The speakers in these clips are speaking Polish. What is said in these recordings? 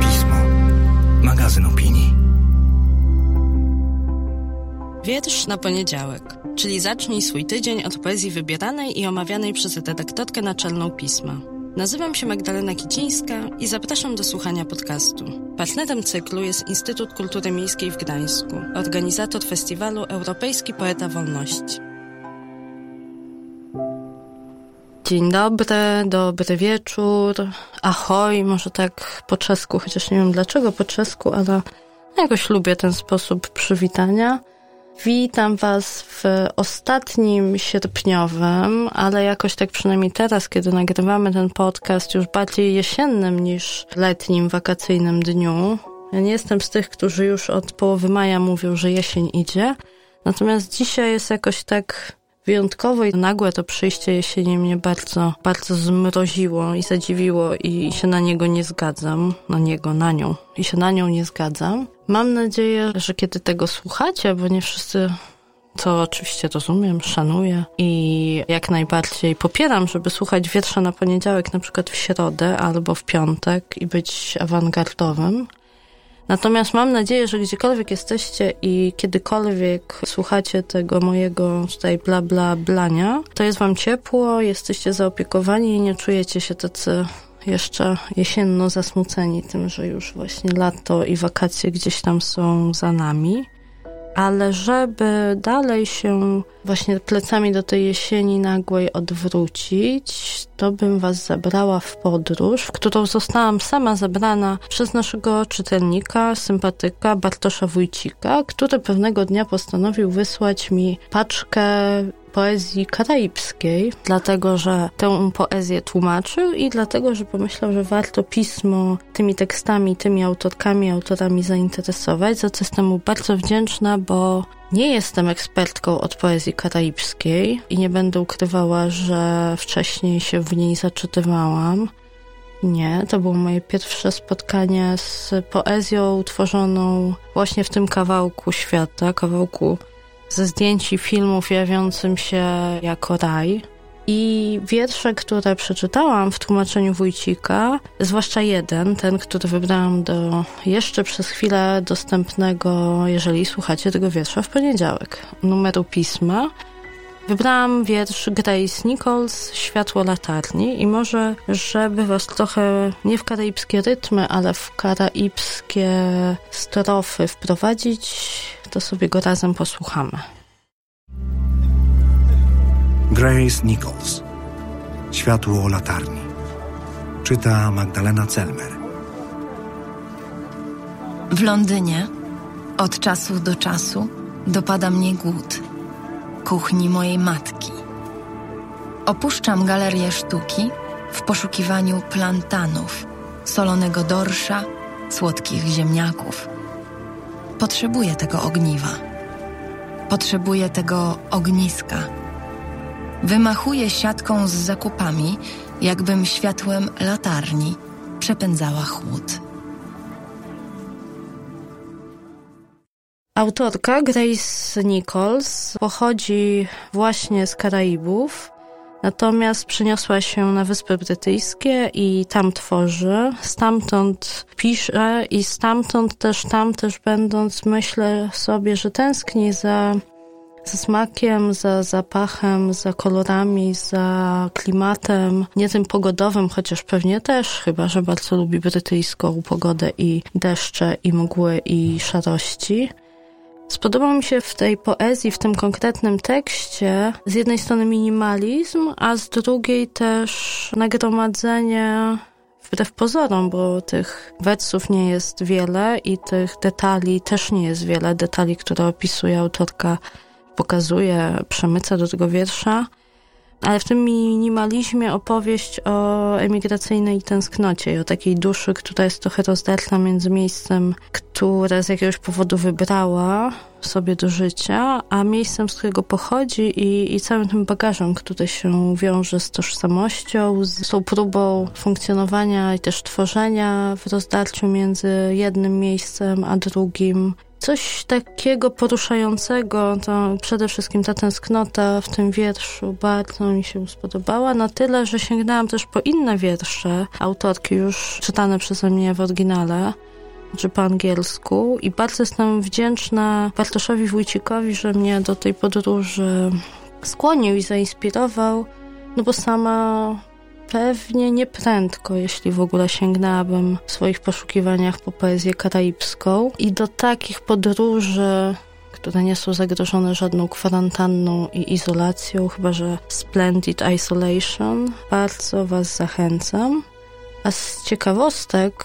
Pismo. Magazyn opinii. Wiersz na poniedziałek, czyli zacznij swój tydzień od poezji wybieranej i omawianej przez redaktorkę naczelną pisma. Nazywam się Magdalena Kicińska i zapraszam do słuchania podcastu. Partnerem cyklu jest Instytut Kultury Miejskiej w Gdańsku, organizator festiwalu Europejski Poeta Wolności. Dzień dobry, dobry wieczór, ahoj, może tak po czesku, chociaż nie wiem dlaczego po czesku, ale jakoś lubię ten sposób przywitania. Witam Was w ostatnim sierpniowym, ale jakoś tak przynajmniej teraz, kiedy nagrywamy ten podcast, już bardziej jesiennym niż letnim, wakacyjnym dniu. Ja nie jestem z tych, którzy już od połowy maja mówią, że jesień idzie. Natomiast dzisiaj jest jakoś tak wyjątkowo i nagłe to przyjście jesieni mnie bardzo, bardzo zmroziło i zadziwiło i się na niego nie zgadzam. Na niego, na nią. I się na nią nie zgadzam. Mam nadzieję, że kiedy tego słuchacie, bo nie wszyscy co oczywiście rozumiem, szanuję i jak najbardziej popieram, żeby słuchać wiersza na poniedziałek, na przykład w środę albo w piątek i być awangardowym. Natomiast mam nadzieję, że gdziekolwiek jesteście i kiedykolwiek słuchacie tego mojego tutaj bla bla blania, to jest wam ciepło, jesteście zaopiekowani i nie czujecie się tacy jeszcze jesienno zasmuceni tym, że już właśnie lato i wakacje gdzieś tam są za nami ale żeby dalej się właśnie plecami do tej jesieni nagłej odwrócić, to bym was zabrała w podróż, w którą zostałam sama zabrana przez naszego czytelnika, sympatyka Bartosza Wójcika, który pewnego dnia postanowił wysłać mi paczkę poezji karaibskiej, dlatego że tę poezję tłumaczył i dlatego, że pomyślał, że warto pismo tymi tekstami, tymi autorkami, autorami zainteresować, za co jestem mu bardzo wdzięczna, bo nie jestem ekspertką od poezji karaibskiej i nie będę ukrywała, że wcześniej się w niej zaczytywałam. Nie, to było moje pierwsze spotkanie z poezją tworzoną właśnie w tym kawałku świata, kawałku ze zdjęć i filmów jawiącym się jako raj. I wiersze, które przeczytałam w tłumaczeniu Wójcika, zwłaszcza jeden, ten, który wybrałam do jeszcze przez chwilę dostępnego, jeżeli słuchacie tego wiersza w poniedziałek, numeru pisma, Wybrałam wiersz Grace Nichols, Światło latarni i może, żeby was trochę nie w karaibskie rytmy, ale w karaibskie strofy wprowadzić, to sobie go razem posłuchamy. Grace Nichols. Światło latarni. Czyta Magdalena Celmer. W Londynie od czasu do czasu dopada mnie głód. Kuchni mojej matki. Opuszczam galerię sztuki w poszukiwaniu plantanów, solonego dorsza, słodkich ziemniaków. Potrzebuję tego ogniwa. Potrzebuję tego ogniska. Wymachuję siatką z zakupami, jakbym światłem latarni przepędzała chłód. Autorka Grace Nichols pochodzi właśnie z Karaibów, natomiast przeniosła się na Wyspy Brytyjskie i tam tworzy, stamtąd pisze i stamtąd też, tam też będąc, myślę sobie, że tęskni za, za smakiem, za zapachem, za kolorami, za klimatem, nie tym pogodowym, chociaż pewnie też, chyba że bardzo lubi brytyjską pogodę i deszcze, i mgły, i szarości. Spodobał mi się w tej poezji, w tym konkretnym tekście, z jednej strony minimalizm, a z drugiej też nagromadzenie wbrew pozorom, bo tych wersów nie jest wiele i tych detali też nie jest wiele. Detali, które opisuje autorka, pokazuje, przemyca do tego wiersza. Ale w tym minimalizmie opowieść o emigracyjnej tęsknocie i o takiej duszy, która jest trochę rozdarta między miejscem, które z jakiegoś powodu wybrała sobie do życia, a miejscem, z którego pochodzi i, i całym tym bagażem, który się wiąże z tożsamością, z tą próbą funkcjonowania i też tworzenia w rozdarciu między jednym miejscem a drugim coś takiego poruszającego, to przede wszystkim ta tęsknota w tym wierszu bardzo mi się spodobała, na tyle, że sięgnęłam też po inne wiersze autorki już czytane przeze mnie w oryginale czy po angielsku. I bardzo jestem wdzięczna Bartoszowi Wójcikowi, że mnie do tej podróży skłonił i zainspirował, no bo sama pewnie nieprędko, jeśli w ogóle sięgnęłabym w swoich poszukiwaniach po poezję karaibską i do takich podróży które nie są zagrożone żadną kwarantanną i izolacją, chyba że Splendid Isolation. Bardzo Was zachęcam. A z ciekawostek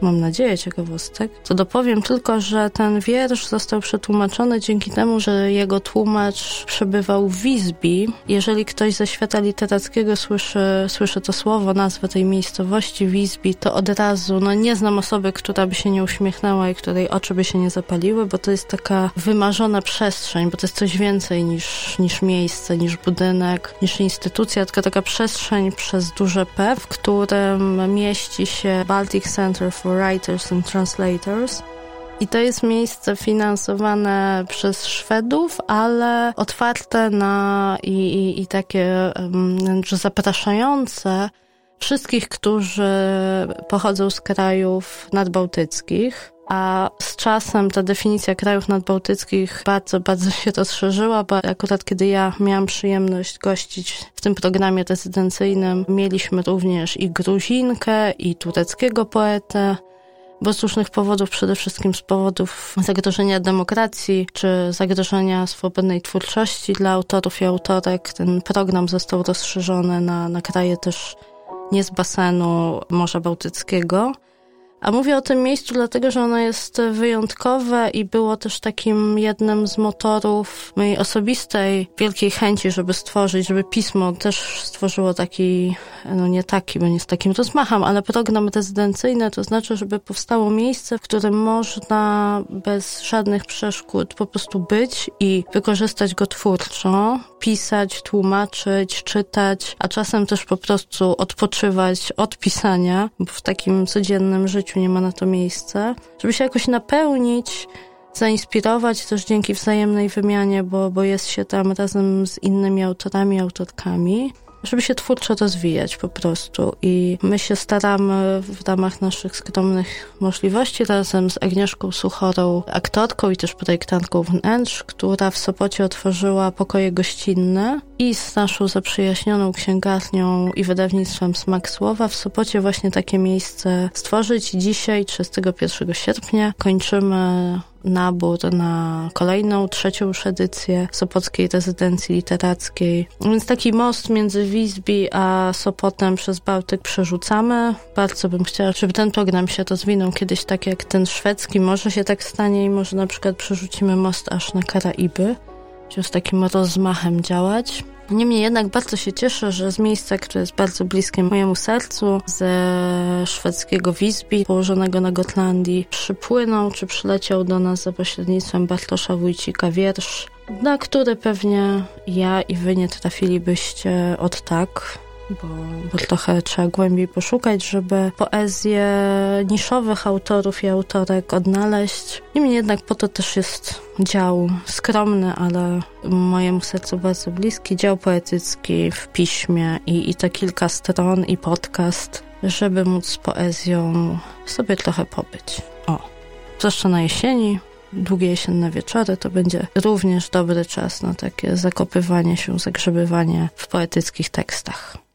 mam nadzieję, ciekawostek, to dopowiem tylko, że ten wiersz został przetłumaczony dzięki temu, że jego tłumacz przebywał w Wisby. Jeżeli ktoś ze świata literackiego słyszy, słyszy to słowo, nazwę tej miejscowości Wisby, to od razu, no nie znam osoby, która by się nie uśmiechnęła i której oczy by się nie zapaliły, bo to jest taka wymarzona przestrzeń, bo to jest coś więcej niż, niż miejsce, niż budynek, niż instytucja, tylko taka przestrzeń przez duże P, w którym mieści się Baltic Center for for Writers and Translators. I to jest miejsce finansowane przez Szwedów, ale otwarte na i, i, i takie zapraszające wszystkich, którzy pochodzą z krajów nadbałtyckich. A z czasem ta definicja krajów nadbałtyckich bardzo, bardzo się rozszerzyła, bo akurat kiedy ja miałam przyjemność gościć w tym programie rezydencyjnym, mieliśmy również i Gruzinkę, i tureckiego poetę, bo z różnych powodów, przede wszystkim z powodów zagrożenia demokracji czy zagrożenia swobodnej twórczości dla autorów i autorek, ten program został rozszerzony na, na kraje też nie z basenu Morza Bałtyckiego. A mówię o tym miejscu dlatego, że ono jest wyjątkowe i było też takim jednym z motorów mojej osobistej wielkiej chęci, żeby stworzyć, żeby pismo też stworzyło taki, no nie taki, bo nie z takim rozmachem, ale program rezydencyjny, to znaczy, żeby powstało miejsce, w którym można bez żadnych przeszkód po prostu być i wykorzystać go twórczo, pisać, tłumaczyć, czytać, a czasem też po prostu odpoczywać od pisania, w takim codziennym życiu nie ma na to miejsca, żeby się jakoś napełnić, zainspirować też dzięki wzajemnej wymianie, bo, bo jest się tam razem z innymi autorami, autorkami żeby się twórczo rozwijać po prostu. I my się staramy w ramach naszych skromnych możliwości razem z Agnieszką Suchorą, aktorką i też projektantką wnętrz, która w Sopocie otworzyła pokoje gościnne i z naszą zaprzyjaźnioną księgarnią i wydawnictwem Smak Słowa w Sopocie właśnie takie miejsce stworzyć. Dzisiaj, 31 sierpnia, kończymy nabór na kolejną, trzecią już edycję Sopockiej Rezydencji Literackiej. Więc taki most między Wisby a Sopotem przez Bałtyk przerzucamy. Bardzo bym chciała, żeby ten program się rozwinął kiedyś tak jak ten szwedzki. Może się tak stanie i może na przykład przerzucimy most aż na Karaiby. Z takim rozmachem działać. Niemniej jednak bardzo się cieszę, że z miejsca, które jest bardzo bliskie mojemu sercu, ze szwedzkiego Visby, położonego na Gotlandii, przypłynął czy przyleciał do nas za pośrednictwem Bartosza Wójcika wiersz, na który pewnie ja i wy nie trafilibyście od tak bo, bo trochę trzeba głębiej poszukać, żeby poezję niszowych autorów i autorek odnaleźć. Niemniej jednak po to też jest dział skromny, ale mojemu sercu bardzo bliski, dział poetycki w piśmie i, i te kilka stron i podcast, żeby móc z poezją sobie trochę pobyć. O, zwłaszcza na jesieni, długie jesienne wieczory, to będzie również dobry czas na takie zakopywanie się, zagrzebywanie w poetyckich tekstach.